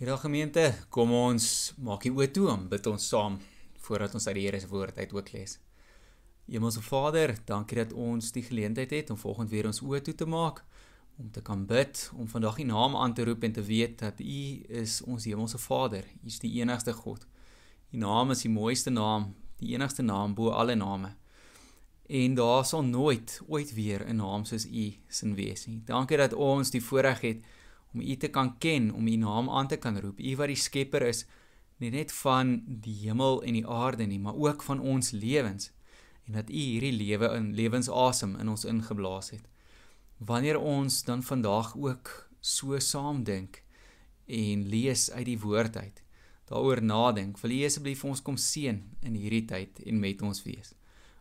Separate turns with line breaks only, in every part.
Goeiedag gemeente, kom ons maak die oë toe en bid ons saam voordat ons uit die Here se woord uit ook lees. Hemelse Vader, dankie dat ons die geleentheid het om volgende weer ons oë toe te maak om te kan bid, om vandag U naam aan te roep en te weet dat U is ons Hemelse Vader, U is die enigste God. U naam is die mooiste naam, die enigste naam bo alle name. En daar sal nooit ooit weer 'n naam soos U sin wees nie. Dankie dat ons die voorreg het om U te kan ken, om U naam aan te kan roep. U wat die skepper is, nie net van die hemel en die aarde nie, maar ook van ons lewens. En dat U hierdie lewe in lewensasem in ons ingeblaas het. Wanneer ons dan vandag ook so saam dink en lees uit die woord uit, daaroor nadink, wil U asseblief ons kom seën in hierdie tyd en met ons wees.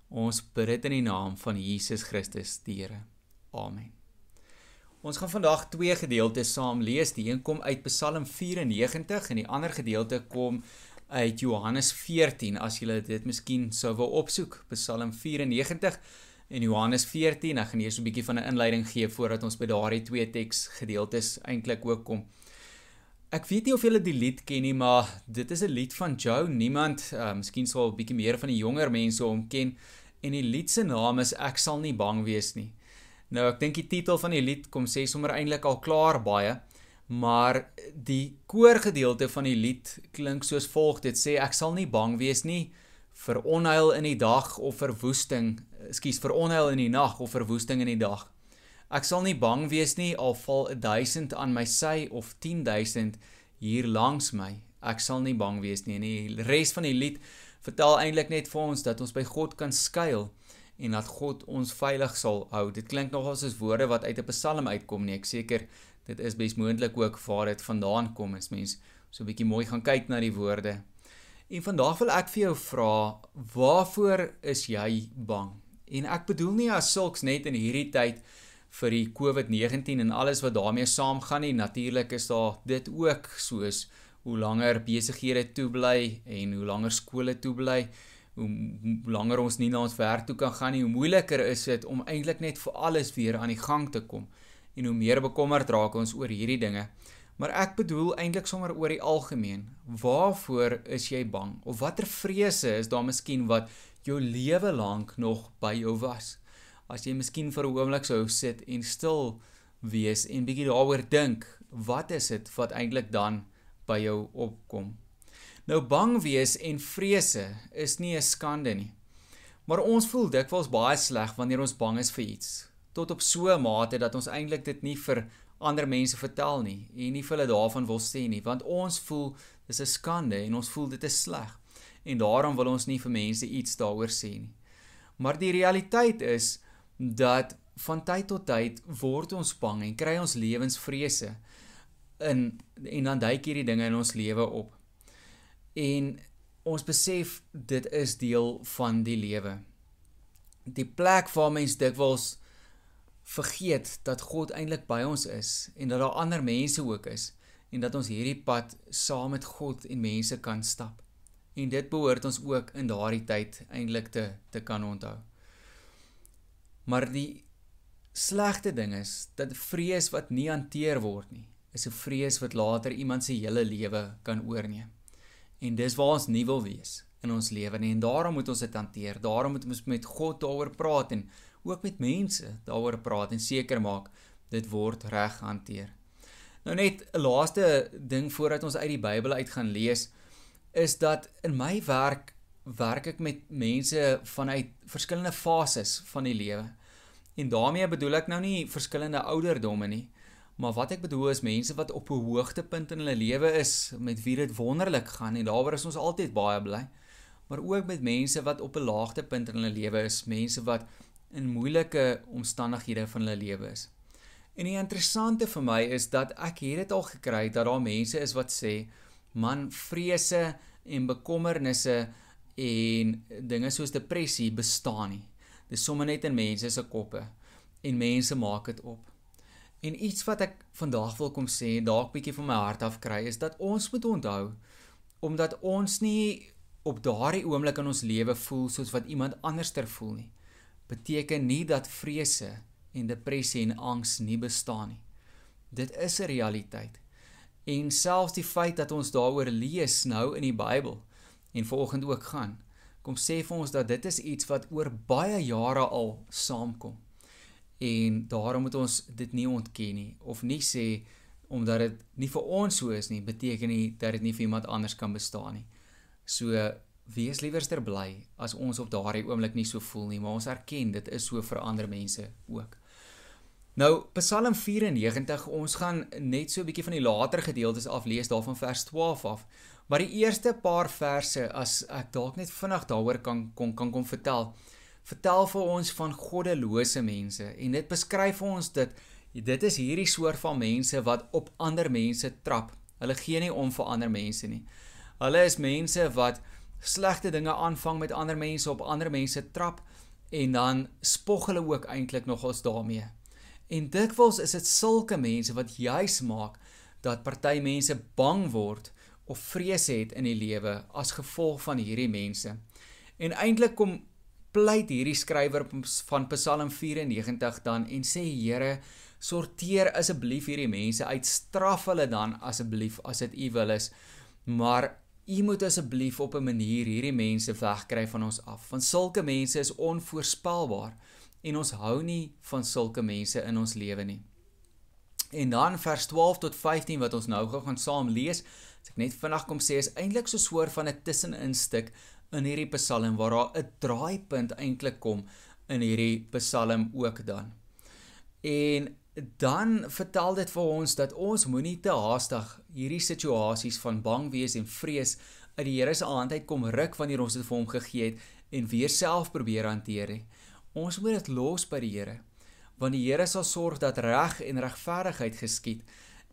Ons bid dit in die naam van Jesus Christus, die Here. Amen. Ons gaan vandag twee gedeeltes saam lees. Die een kom uit Psalm 94 en die ander gedeelte kom uit Johannes 14 as jy dit miskien sou wil opsoek. Psalm 94 en Johannes 14. Ek gaan eers 'n bietjie van 'n inleiding gee voordat ons by daardie twee teksgedeeltes eintlik ook kom. Ek weet nie of julle die lied ken nie, maar dit is 'n lied van Joe. Niemand, uh, miskien sal 'n bietjie meer van die jonger mense hom ken en die lied se naam is Ek sal nie bang wees nie. Nou ek dink die titel van die lied kom sê sommer eintlik al klaar baie, maar die koorgedeelte van die lied klink soos volg. Dit sê ek sal nie bang wees nie vir onheil in die dag of vir woesting, ekskuus vir onheil in die nag of vir woesting in die dag. Ek sal nie bang wees nie al val 1000 aan my sy of 10000 hier langs my. Ek sal nie bang wees nie. En die res van die lied vertel eintlik net vir ons dat ons by God kan skuil en dat God ons veilig sal hou. Dit klink nogal soos woorde wat uit 'n Psalm uitkom nie. Ek seker dit is besmoontlik ook waar dit vandaan kom as mens so 'n bietjie mooi gaan kyk na die woorde. En vandag wil ek vir jou vra, waarvoor is jy bang? En ek bedoel nie as sulks net in hierdie tyd vir die COVID-19 en alles wat daarmee saamgaan nie. Natuurlik is daar dit ook soos hoe langer besighede toe bly en hoe langer skole toe bly hoe langer ons nie na ons werk toe kan gaan nie, hoe moeiliker is dit om eintlik net vir alles weer aan die gang te kom en hoe meer bekommerd raak ons oor hierdie dinge. Maar ek bedoel eintlik sommer oor die algemeen. Waarvoor is jy bang? Of watter vrese is daar miskien wat jou lewe lank nog by jou was? As jy miskien vir 'n oomblik sou sit en stil wees en bietjie daaroor dink, wat is dit wat eintlik dan by jou opkom? Nou bang wees en vrese is nie 'n skande nie. Maar ons voel dikwels baie sleg wanneer ons bang is vir iets, tot op so 'n mate dat ons eintlik dit nie vir ander mense vertel nie en nie vir hulle daarvan wil sê nie, want ons voel dis 'n skande en ons voel dit is sleg. En daarom wil ons nie vir mense iets daaroor sê nie. Maar die realiteit is dat van tyd tot tyd word ons bang en kry ons lewensvrese in en dan duik hierdie dinge in ons lewe op en ons besef dit is deel van die lewe. Die plek waar mens dikwels vergeet dat God eintlik by ons is en dat daar ander mense ook is en dat ons hierdie pad saam met God en mense kan stap. En dit behoort ons ook in daardie tyd eintlik te te kan onthou. Maar die slegte ding is dat vrees wat nie hanteer word nie, is 'n vrees wat later iemand se hele lewe kan oorneem. En dis waar ons nie wil wees in ons lewe nie en daarom moet ons dit hanteer. Daarom moet ons met God daaroor praat en ook met mense daaroor praat en seker maak dit word reg hanteer. Nou net 'n laaste ding voordat ons uit die Bybel uit gaan lees is dat in my werk werk ek met mense vanuit verskillende fases van die lewe. En daarmee bedoel ek nou nie verskillende ouderdomme nie, Maar wat ek bedoel is mense wat op 'n hoogtepunt in hulle lewe is, met wie dit wonderlik gaan en daaroor is ons altyd baie bly. Maar ook met mense wat op 'n laagtepunt in hulle lewe is, mense wat in moeilike omstandighede van hulle lewe is. En die interessante vir my is dat ek het dit al gekry dat daar mense is wat sê, man, vrese en bekommernisse en dinge soos depressie bestaan nie. Dis sommer net in mense se koppe en mense maak dit op. En iets wat ek vandag wil kom sê, dalk bietjie van my hart af kry, is dat ons moet onthou omdat ons nie op daardie oomblik in ons lewe voel soos wat iemand anderster voel nie, beteken nie dat vrese en depressie en angs nie bestaan nie. Dit is 'n realiteit. En selfs die feit dat ons daaroor lees nou in die Bybel en volgende ook gaan, kom sê vir ons dat dit is iets wat oor baie jare al saamkom. En daarom moet ons dit nie ontken nie of nie sê omdat dit nie vir ons so is nie, beteken nie dat dit nie vir iemand anders kan bestaan nie. So wees liewerster bly as ons op daardie oomblik nie so voel nie, maar ons erken dit is so vir ander mense ook. Nou Psalm 94, ons gaan net so 'n bietjie van die later gedeeltes aflees daarvan vers 12 af. Maar die eerste paar verse as ek dalk net vinnig daaroor kan kon kan kom vertel. Vertel vir ons van goddelose mense en dit beskryf vir ons dit dit is hierdie soort van mense wat op ander mense trap. Hulle gee nie om vir ander mense nie. Hulle is mense wat slegte dinge aanvang met ander mense op ander mense trap en dan spog hulle ook eintlik nogals daarmee. En dikwels is dit sulke mense wat juis maak dat party mense bang word of vrees het in die lewe as gevolg van hierdie mense. En eintlik kom pleit hierdie skrywer van Psalm 94 dan en sê Here, sorteer asseblief hierdie mense uit, straf hulle dan asseblief as dit u wil is. Maar U moet asseblief op 'n manier hierdie mense wegkry van ons af. Want sulke mense is onvoorspelbaar en ons hou nie van sulke mense in ons lewe nie. En dan vers 12 tot 15 wat ons nou gou gaan saam lees, as ek net vinnig kom sê is eintlik so 'n soort van 'n tussenin stuk in hierdie Psalm waar daar 'n draaipunt eintlik kom in hierdie Psalm ook dan. En dan vertel dit vir ons dat ons moenie te haastig hierdie situasies van bang wees en vrees uit die Here se hand uit kom ruk wanneer ons dit vir hom gegee het en weer self probeer hanteer nie. Ons moet dit los by die Here. Want die Here sal sorg dat reg en regverdigheid geskied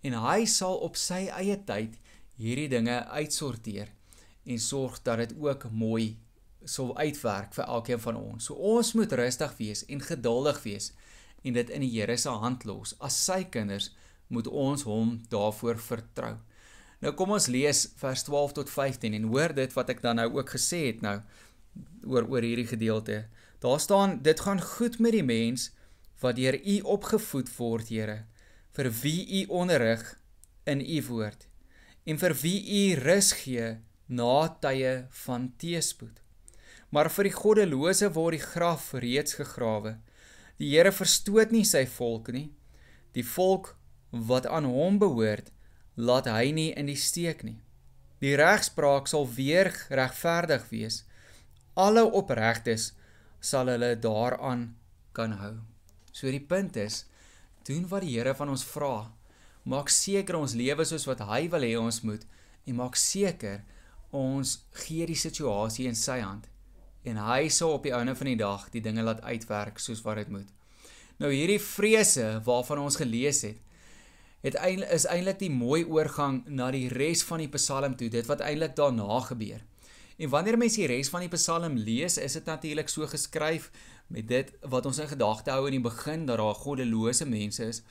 en hy sal op sy eie tyd hierdie dinge uitsorteer en sorg dat dit ook mooi sal uitwerk vir elkeen van ons. So ons moet rustig wees en geduldig wees en dit in die Here se hand los. As sy kinders moet ons hom daarvoor vertrou. Nou kom ons lees vers 12 tot 15 en hoor dit wat ek dan nou ook gesê het nou oor oor hierdie gedeelte. Daar staan dit gaan goed met die mens wat deur u opgevoed word, Here, vir wie u onderrig in u woord en vir wie u rus gee na tye van teëspoed. Maar vir die goddelose word die graf reeds gegrawe. Die Here verstoot nie sy volk nie. Die volk wat aan hom behoort, laat hy nie in die steek nie. Die regspraak sal weer regverdig wees. Alle opregtes sal hulle daaraan kan hou. So die punt is, doen wat die Here van ons vra. Maak seker ons lewe soos wat hy wil hê ons moet en maak seker ons gee die situasie in sy hand en hy sal op die einde van die dag die dinge laat uitwerk soos wat dit moet. Nou hierdie vrese waarvan ons gelees het, het eintlik is eintlik die mooi oorgang na die res van die Psalm toe, dit wat eintlik daarna gebeur. En wanneer mense die res van die Psalm lees, is dit natuurlik so geskryf met dit wat ons in gedagte hou in die begin dat daar goddelose mense is.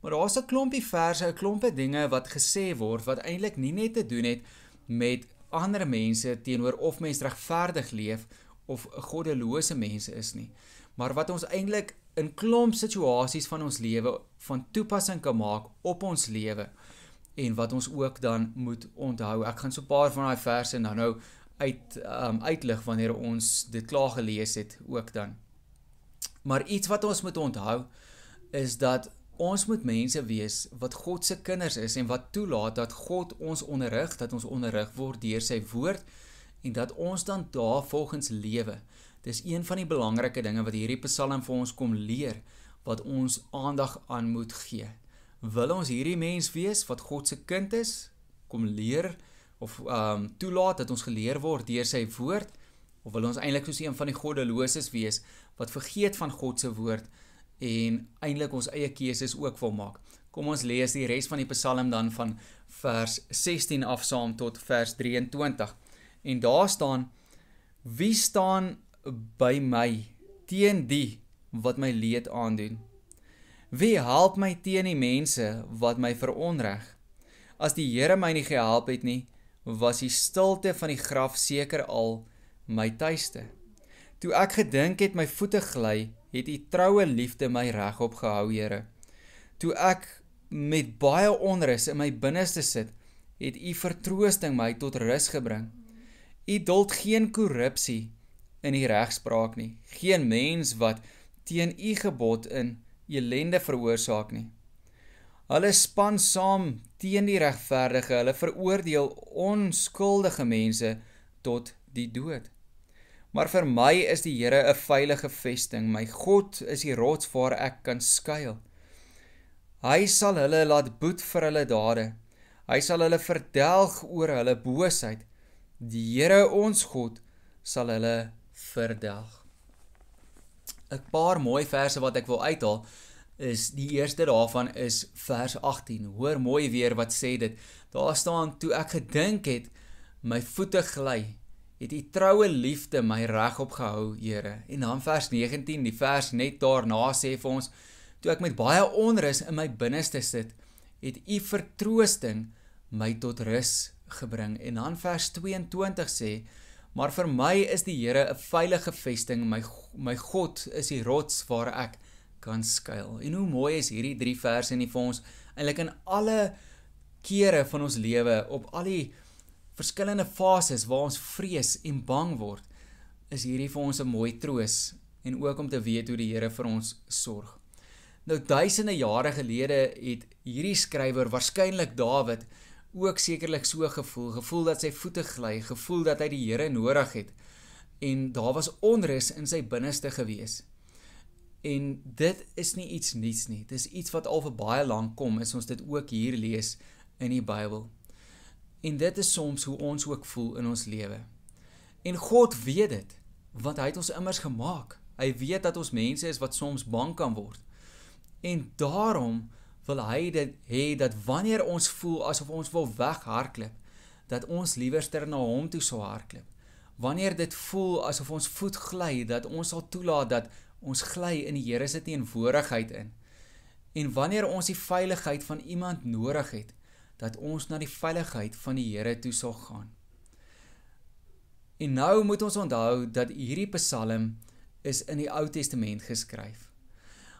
Maar daar's 'n klompie verse, 'n klompie dinge wat gesê word wat eintlik nie net te doen het met ander mense teenoor of mens regverdig leef of goddelose mense is nie, maar wat ons eintlik in klomp situasies van ons lewe van toepassing kan maak op ons lewe en wat ons ook dan moet onthou. Ek gaan so 'n paar van daai verse nou nou uit um uitlig wanneer ons dit klaar gelees het ook dan. Maar iets wat ons moet onthou is dat ons moet mense wees wat God se kinders is en wat toelaat dat God ons onderrig, dat ons onderrig word deur sy woord en dat ons dan daar volgens lewe. Dis een van die belangrike dinge wat hierdie Psalm vir ons kom leer wat ons aandag aan moet gee. Wil ons hierdie mens wees wat God se kind is? Kom leer of ehm um, toelaat dat ons geleer word deur sy woord of wil ons eintlik soos een van die goddeloses wees wat vergeet van God se woord en eintlik ons eie keuses ook wil maak. Kom ons lees die res van die Psalm dan van vers 16 af saam tot vers 23. En daar staan: Wie staan by my teen die wat my leed aandoen? Wie help my teen die mense wat my veronreg? As die Here my nie gehelp het nie, was die stilte van die graf seker al my tuiste. Toe ek gedink het my voete gly, het u troue liefde my regop gehou, Here. Toe ek met baie onrus in my binneste sit, het u vertroosting my tot rus gebring. U duld geen korrupsie in die regspraak nie. Geen mens wat teen u gebod in elende veroorsaak nie. Hulle span saam teen die regverdige. Hulle veroordeel onskuldige mense tot die dood. Maar vir my is die Here 'n veilige vesting. My God is die rots waar ek kan skuil. Hy sal hulle laat boet vir hulle dade. Hy sal hulle verdelg oor hulle boosheid. Die Here ons God sal hulle verdelg. 'n Paar mooi verse wat ek wil uithaal is die eerste daarvan is vers 18. Hoor mooi weer wat sê dit. Daar staan toe ek gedink het my voete gly, het u troue liefde my regop gehou, Here. En dan vers 19, die vers net daarna sê vir ons toe ek met baie onrus in my binneste sit, het u vertroosting my tot rus gebring. En dan vers 22 sê Maar vir my is die Here 'n veilige vesting, my my God is die rots waar ek kan skuil. En hoe mooi is hierdie drie verse in die vir ons eintlik in alle kere van ons lewe op al die verskillende fases waar ons vrees en bang word, is hierdie vir ons 'n mooi troos en ook om te weet hoe die Here vir ons sorg. Nou duisende jare gelede het hierdie skrywer waarskynlik Dawid ook sekerlik so gevoel, gevoel dat sy voete gly, gevoel dat hy die Here nodig het en daar was onrus in sy binneste gewees. En dit is nie iets nuuts nie. Dis iets wat al vir baie lank kom, is ons dit ook hier lees in die Bybel. En dit is soms hoe ons ook voel in ons lewe. En God weet dit, want hy het ons immers gemaak. Hy weet dat ons mense is wat soms bang kan word. En daarom wil hy dit hê dat wanneer ons voel asof ons wil weghardloop, dat ons liewerster na hom toe sou hardloop. Wanneer dit voel asof ons voet gly, dat ons sal toelaat dat ons gly in die Here se teenwoordigheid in. En wanneer ons die veiligheid van iemand nodig het, dat ons na die veiligheid van die Here toe sal gaan. En nou moet ons onthou dat hierdie Psalm is in die Ou Testament geskryf.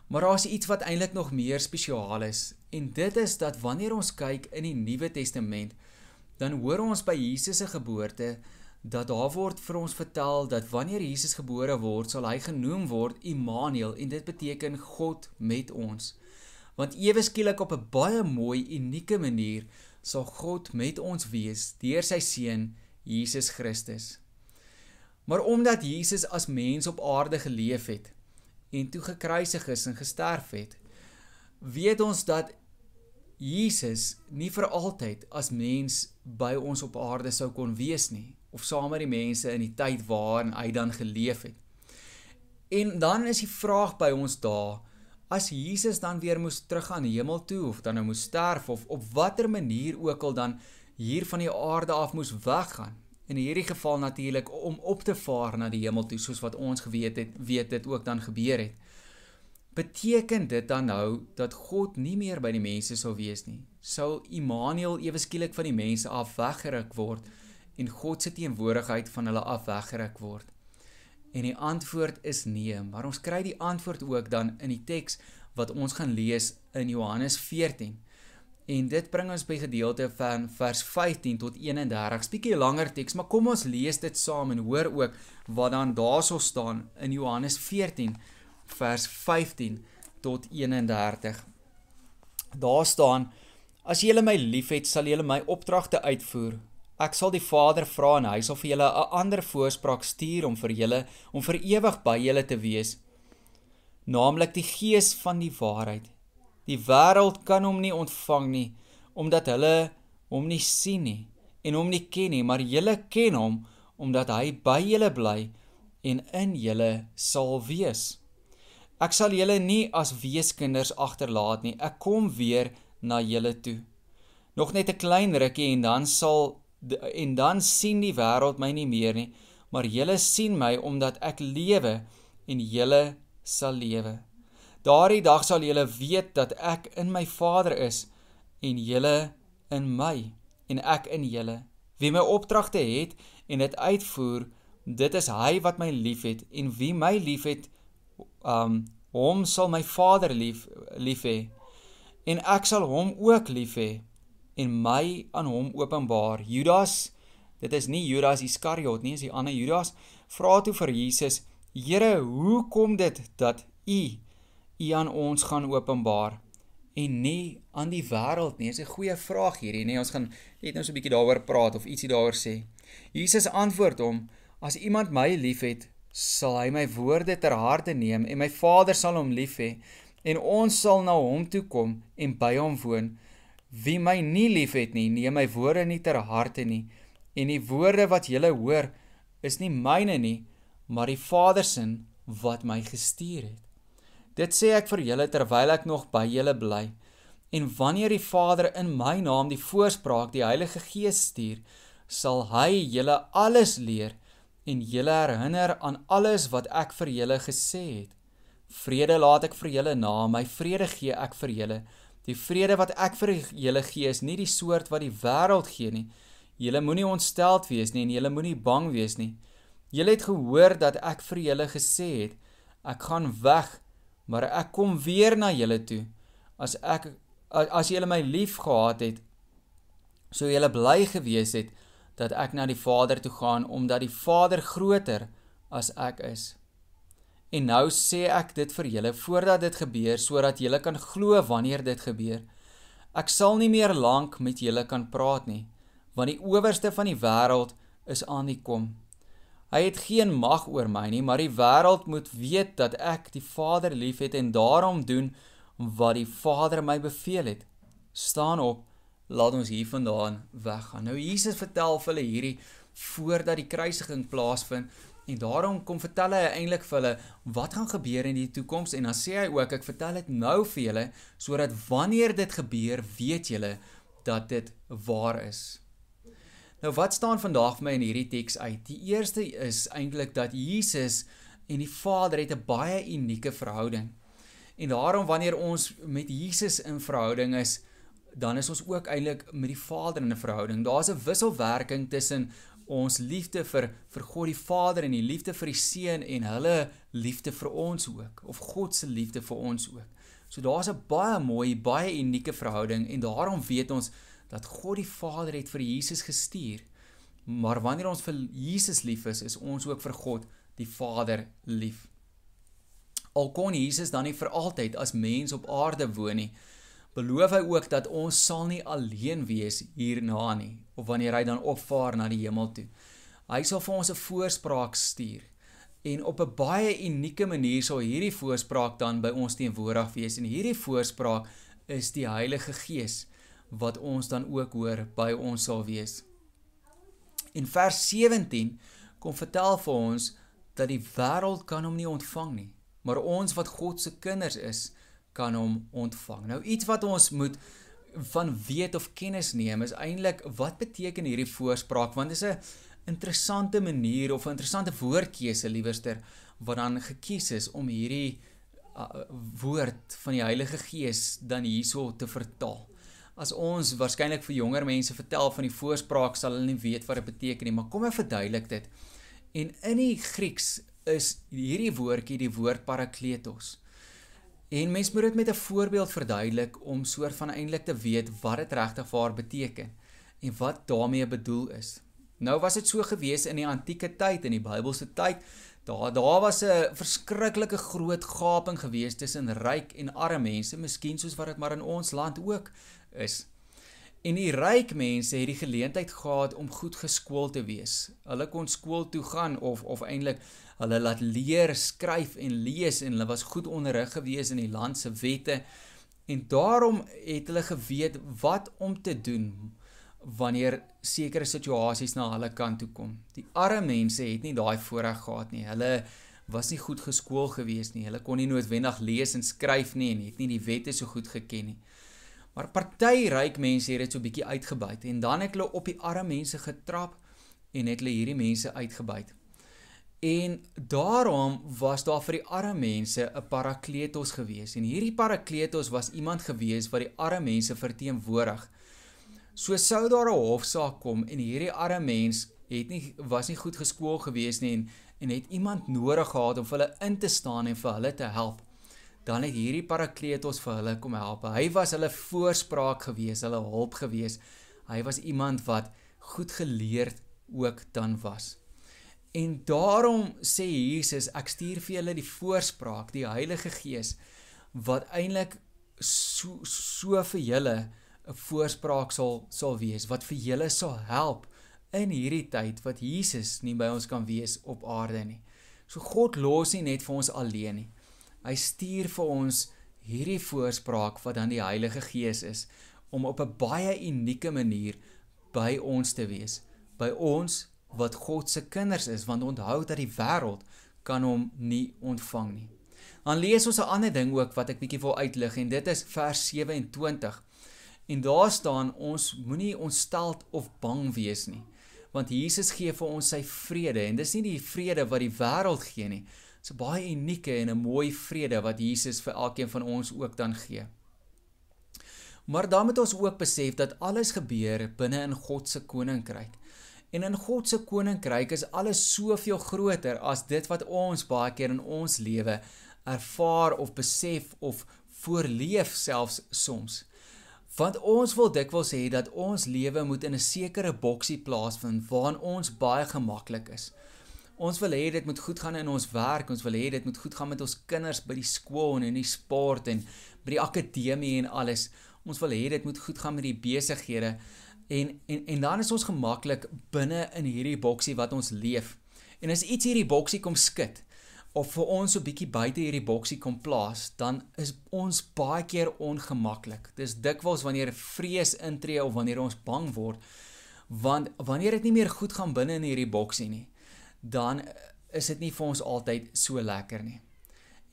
Maar daar is iets wat eintlik nog meer spesiaal is en dit is dat wanneer ons kyk in die Nuwe Testament, dan hoor ons by Jesus se geboorte dat daar word vir ons vertel dat wanneer Jesus gebore word, sal hy genoem word Immanuel en dit beteken God met ons. Want ewe skielik op 'n baie mooi, unieke manier sal God met ons wees deur sy seun Jesus Christus. Maar omdat Jesus as mens op aarde geleef het, en toe gekruisig is en gesterf het, weet ons dat Jesus nie vir altyd as mens by ons op aarde sou kon wees nie of saam met die mense in die tyd waarin hy dan geleef het. En dan is die vraag by ons daar as Jesus dan weer moes teruggaan hemel toe of dan nou moes sterf of op watter manier ook al dan hier van die aarde af moes weggaan in hierdie geval natuurlik om op te vaar na die hemel toe soos wat ons geweet het weet dit ook dan gebeur het beteken dit dan nou dat God nie meer by die mense sou wees nie. Sou Immanuel ewe skielik van die mense af weggeruk word en God se teenwoordigheid van hulle af weggeruk word en die antwoord is nee maar ons kry die antwoord ook dan in die teks wat ons gaan lees in Johannes 14 En dit bring ons by gedeelte van vers 15 tot 31. 'n Bietjie langer teks, maar kom ons lees dit saam en hoor ook wat dan daarso staan in Johannes 14 vers 15 tot 31. Daar staan: As julle my liefhet, sal julle my opdragte uitvoer. Ek sal die Vader vra en hy sal vir julle 'n ander voorspraak stuur om vir julle om vir ewig by julle te wees, naamlik die Gees van die waarheid. Die wêreld kan hom nie ontvang nie omdat hulle hom nie sien nie en hom nie ken nie, maar julle ken hom omdat hy by julle bly en in julle sal wees. Ek sal julle nie as weeskinders agterlaat nie. Ek kom weer na julle toe. Nog net 'n klein rukkie en dan sal en dan sien die wêreld my nie meer nie, maar julle sien my omdat ek lewe en julle sal lewe. Daardie dag sal julle weet dat ek in my Vader is en julle in my en ek in julle. Wie my opdragte het en dit uitvoer, dit is hy wat my liefhet en wie my liefhet, um hom sal my Vader lief lief hê. en ek sal hom ook lief hê en my aan hom openbaar. Judas, dit is nie Judas Iskariot nie, is die ander Judas, vra toe vir Jesus: "Here, hoe kom dit dat U U aan ons gaan openbaar en nie aan die wêreld nie?" Dis 'n goeie vraag hierdie, nee, ons gaan net nou so 'n bietjie daaroor praat of ietsie daaroor sê. Jesus antwoord hom: "As iemand my liefhet, sal hy my woorde ter harte neem en my Vader sal hom lief hê en ons sal na hom toe kom en by hom woon." Wie my nie liefhet nie, neem my woorde nie ter harte nie. En die woorde wat julle hoor, is nie myne nie, maar die Vader se wat my gestuur het. Dit sê ek vir julle terwyl ek nog by julle bly. En wanneer die Vader in my naam die voorspraak, die Heilige Gees stuur, sal hy julle alles leer en julle herinner aan alles wat ek vir julle gesê het. Vrede laat ek vir julle na, my vrede gee ek vir julle. Die vrede wat ek vir julle gee is nie die soort wat die wêreld gee nie. Julle moenie ontsteld wees nie en julle moenie bang wees nie. Julle het gehoor dat ek vir julle gesê het, ek gaan weg, maar ek kom weer na julle toe. As ek as julle my liefgehad het, sou julle bly gewees het dat ek na die Vader toe gaan omdat die Vader groter as ek is. En nou sê ek dit vir julle voordat dit gebeur sodat julle kan glo wanneer dit gebeur. Ek sal nie meer lank met julle kan praat nie, want die owerste van die wêreld is aan die kom. Hy het geen mag oor my nie, maar die wêreld moet weet dat ek die Vader liefhet en daarom doen wat die Vader my beveel het. Staan op, laat ons hiervandaan weggaan. Nou Jesus vertel vir hulle hierdie voordat die kruisiging plaasvind En daarom kom vertel hy eintlik vir hulle wat gaan gebeur in die toekoms en dan sê hy ook ek vertel dit nou vir julle sodat wanneer dit gebeur, weet julle dat dit waar is. Nou wat staan vandag vir my in hierdie teks uit? Die eerste is eintlik dat Jesus en die Vader het 'n baie unieke verhouding. En daarom wanneer ons met Jesus in verhouding is, dan is ons ook eintlik met die Vader in 'n verhouding. Daar's 'n wisselwerking tussen ons liefde vir vir God die Vader en die liefde vir die Seun en hulle liefde vir ons ook of God se liefde vir ons ook. So daar's 'n baie mooi, baie unieke verhouding en daarom weet ons dat God die Vader het vir Jesus gestuur. Maar wanneer ons vir Jesus lief is, is ons ook vir God die Vader lief. Al kon Jesus dan nie vir altyd as mens op aarde woon nie, beloof hy ook dat ons sal nie alleen wees hierna nie of wanneer hy dan opvaar na die hemel toe. Hy sal vir ons 'n voorspraak stuur en op 'n baie unieke manier sal hierdie voorspraak dan by ons teenwoordig wees en hierdie voorspraak is die Heilige Gees wat ons dan ook hoor by ons sal wees. In vers 17 kom vertel vir ons dat die wêreld kan hom nie ontvang nie, maar ons wat God se kinders is, kan hom ontvang. Nou iets wat ons moet van weet of kennis neem is eintlik wat beteken hierdie voorspraak want dit is 'n interessante manier of 'n interessante woordkeuse liewerster wat dan gekies is om hierdie uh, woord van die Heilige Gees dan hierso te vertaal. As ons waarskynlik vir jonger mense vertel van die voorspraak sal hulle nie weet wat dit beteken nie, maar kom ek verduidelik dit. En in die Grieks is hierdie woordjie die woord parakletos. En mens moet dit met 'n voorbeeld verduidelik om soort van eintlik te weet wat dit regtig vir haar beteken en wat daarmee bedoel is. Nou was dit so gewees in die antieke tyd in die Bybelse tyd, daar daar was 'n verskriklike groot gaping gewees tussen ryk en arme mense, miskien soos wat dit maar in ons land ook is. En die ryk mense het die geleentheid gehad om goed geskoold te wees. Hulle kon skool toe gaan of of eintlik hulle laat leer skryf en lees en hulle was goed onderrig gewees in die land se wette en daarom het hulle geweet wat om te doen wanneer sekere situasies na hulle kant toe kom. Die arme mense het nie daai voorreg gehad nie. Hulle was nie goed geskool gewees nie. Hulle kon nie noodwendig lees en skryf nie en het nie die wette so goed geken nie. Maar party ryk mense het dit so bietjie uitgebuit en dan het hulle op die arme mense getrap en het hulle hierdie mense uitgebuit. En daarom was daar vir die arme mense 'n parakletos gewees en hierdie parakletos was iemand gewees wat die arme mense verteenwoordig. So sou daar 'n hofsaak kom en hierdie arme mens het nie was nie goed geskool gewees nie en en het iemand nodig gehad om vir hulle in te staan en vir hulle te help. Dan het hierdie Parakletos vir hulle kom help. Hy was hulle voorspraak gewees, hulle hulp gewees. Hy was iemand wat goed geleerd ook dan was. En daarom sê Jesus, ek stuur vir julle die voorspraak, die Heilige Gees wat eintlik so so vir julle 'n voorspraak sal sal wees wat vir julle sal help in hierdie tyd wat Jesus nie by ons kan wees op aarde nie. So God los nie net vir ons alleen nie. Hy stuur vir ons hierdie voorspraak wat dan die Heilige Gees is om op 'n baie unieke manier by ons te wees. By ons wat God se kinders is want onthou dat die wêreld kan hom nie ontvang nie. Dan lees ons 'n ander ding ook wat ek bietjie wil uitlig en dit is vers 27. En daar staan ons moenie ontsteld of bang wees nie want Jesus gee vir ons sy vrede en dis nie die vrede wat die wêreld gee nie. 'n baie unieke en 'n mooi vrede wat Jesus vir elkeen van ons ook dan gee. Maar dan moet ons ook besef dat alles gebeur binne in God se koninkryk. En in God se koninkryk is alles soveel groter as dit wat ons baie keer in ons lewe ervaar of besef of voorleef selfs soms. Want ons wil dikwels sê dat ons lewe moet in 'n sekere boksie plaasvind waarin ons baie gemaklik is. Ons wil hê dit moet goed gaan in ons werk, ons wil hê dit moet goed gaan met ons kinders by die skool en in die sport en by die akademie en alles. Ons wil hê dit moet goed gaan met die besighede. En en en dan is ons gemaklik binne in hierdie boksie wat ons leef. En as iets hierdie boksie kom skud of vir ons so bietjie buite hierdie boksie kom plaas, dan is ons baie keer ongemaklik. Dis dikwels wanneer vrees intree of wanneer ons bang word, want wanneer dit nie meer goed gaan binne in hierdie boksie nie, dan is dit nie vir ons altyd so lekker nie.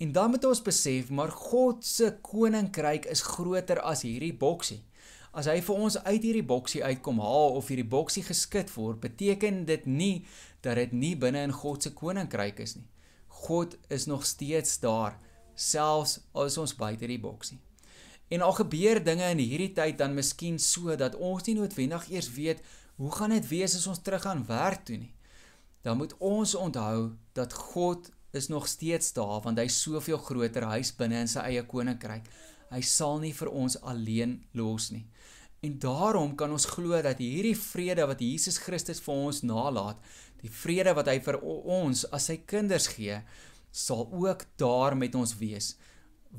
En dan moet ons besef, maar God se koninkryk is groter as hierdie boksie. As hy vir ons uit hierdie boksie uitkom haal of hierdie boksie geskit word, beteken dit nie dat dit nie binne in God se koninkryk is nie. God is nog steeds daar, selfs al is ons buite die boksie. En al gebeur dinge in hierdie tyd dan miskien so dat ons nie noodwendig eers weet hoe gaan dit wees as ons terug aan werk toe nie. Dan moet ons onthou dat God is nog steeds daar want hy is soveel groter, hy is binne in sy eie koninkryk. Hy sal nie vir ons alleen los nie. En daarom kan ons glo dat hierdie vrede wat Jesus Christus vir ons nalaat, die vrede wat hy vir ons as sy kinders gee, sal ook daar met ons wees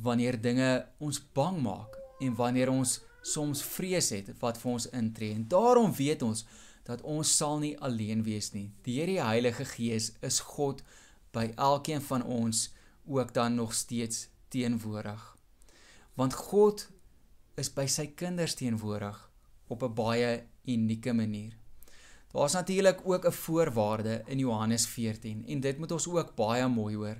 wanneer dinge ons bang maak en wanneer ons soms vrees het wat vir ons intree. En daarom weet ons dat ons sal nie alleen wees nie. Deur die Heilige Gees is God by elkeen van ons ook dan nog steeds teenwoordig. Want God is by sy kinders teenwoordig op 'n baie unieke manier. Daar's natuurlik ook 'n voorwaarde in Johannes 14 en dit moet ons ook baie mooi hoor.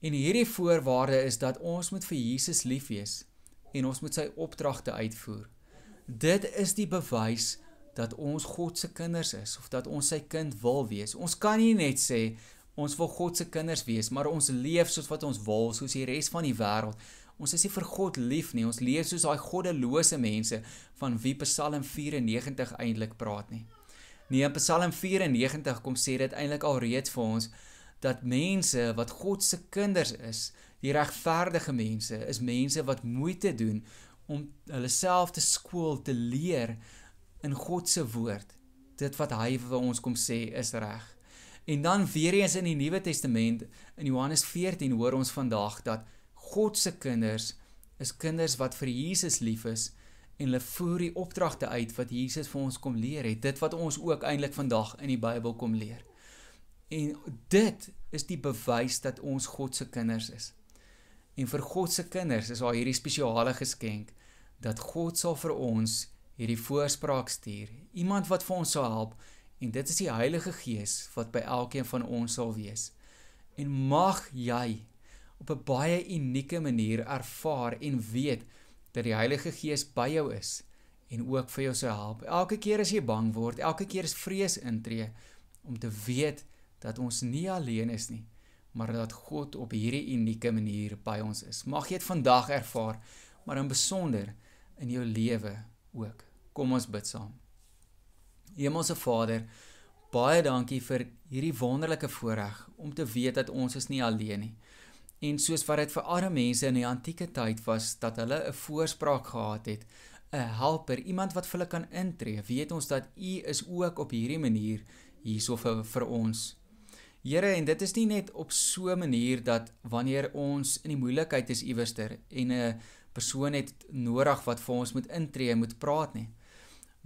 En hierdie voorwaarde is dat ons moet vir Jesus lief wees en ons moet sy opdragte uitvoer. Dit is die bewys dat ons God se kinders is of dat ons sy kind wil wees. Ons kan nie net sê ons wil God se kinders wees, maar ons leef soos wat ons wil, soos die res van die wêreld. Ons is nie vir God lief nie. Ons leef soos daai goddelose mense van wie Psalm 94 eintlik praat nie. Nee, in Psalm 94 kom sê dit eintlik al reeds vir ons dat mense wat God se kinders is, die regverdige mense, is mense wat moeite doen om hulle self te skool te leer in God se woord. Dit wat hy vir ons kom sê is reg. En dan weer eens in die Nuwe Testament in Johannes 14 hoor ons vandag dat God se kinders is kinders wat vir Jesus lief is en hulle voer die opdragte uit wat Jesus vir ons kom leer het. Dit wat ons ook eintlik vandag in die Bybel kom leer. En dit is die bewys dat ons God se kinders is. En vir God se kinders is daar hierdie spesiale geskenk dat God sal vir ons hierdie voorspraak stuur. Iemand wat vir ons sal help en dit is die Heilige Gees wat by elkeen van ons sal wees. En mag jy op 'n baie unieke manier ervaar en weet dat die Heilige Gees by jou is en ook vir jou sal help. Elke keer as jy bang word, elke keer as vrees intree om te weet dat ons nie alleen is nie, maar dat God op hierdie unieke manier by ons is. Mag jy dit vandag ervaar, maar in besonder in jou lewe ook. Kom ons bid saam. Hemelse Vader, baie dankie vir hierdie wonderlike voorreg om te weet dat ons is nie alleen nie En soos wat dit vir arme mense in die antieke tyd was dat hulle 'n voorspraak gehad het, 'n helper, iemand wat vir hulle kan intree, weet ons dat U is ook op hierdie manier hierso vir, vir ons. Here, en dit is nie net op so 'n manier dat wanneer ons in die moeilikheid is iewerster en 'n persoon het nodig wat vir ons moet intree en moet praat nie.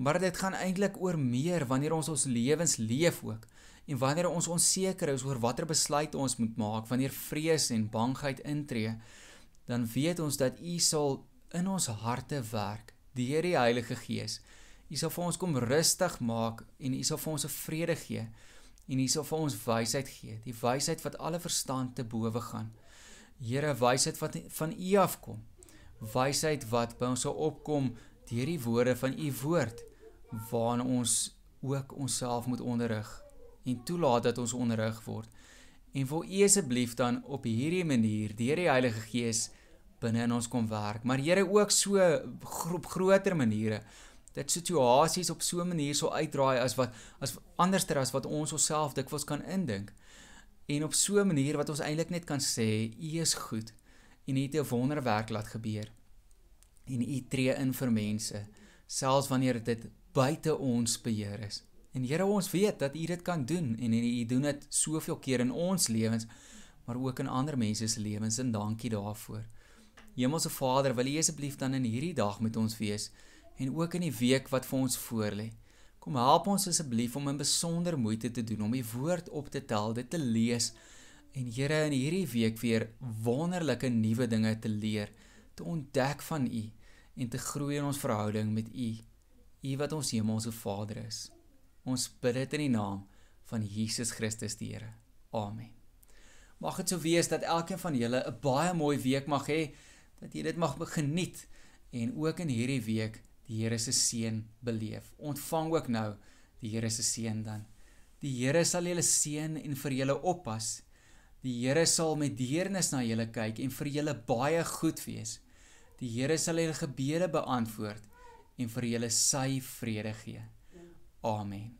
Maar dit gaan eintlik oor meer wanneer ons ons lewens leef ook en wanneer ons onseker is oor watter besluit ons moet maak, wanneer vrees en bangheid intree, dan weet ons dat U sal in ons harte werk deur die Heilige Gees. U sal vir ons kom rustig maak en U sal vir ons 'n vrede gee en U sal vir ons wysheid gee, die wysheid wat alle verstand te bowe gaan. Here, wysheid wat van U afkom. Wysheid wat by ons sal opkom deur die woorde van U woord waarna ons ook onsself moet onderrig en toelaat dat ons onderrig word. En wil U asseblief dan op hierdie manier deur die Heilige Gees binne in ons kom werk, maar Here ook so groep groter maniere dat situasies op so 'n manier sou uitdraai as wat as anderster as wat ons onsself dikwels kan indink. En op so 'n manier wat ons eintlik net kan sê U is goed en U het 'n wonderwerk laat gebeur. En U tree in vir mense selfs wanneer dit buite ons beheer is. En Here ons weet dat U dit kan doen en U doen dit soveel keer in ons lewens maar ook in ander mense se lewens en dankie daarvoor. Hemelse Vader, wil U asseblief dan in hierdie dag met ons wees en ook in die week wat vir ons voorlê. Kom help ons asseblief om in besonder moeite te doen om die woord op te tel, dit te lees en Here in hierdie week weer wonderlike nuwe dinge te leer, te ontdek van U en te groei in ons verhouding met U. U wat ons hemelse Vader is. Ons bid dit in die naam van Jesus Christus die Here. Amen. Mag dit so wees dat elkeen van julle 'n baie mooi week mag hê, dat jy dit mag geniet en ook in hierdie week die Here se seën beleef. Ontvang ook nou die Here se seën dan. Die Here sal julle seën en vir julle oppas. Die Here sal met deernis na julle kyk en vir julle baie goed wees. Die Here sal julle gebede beantwoord en vir julle sy vrede gee. Amen.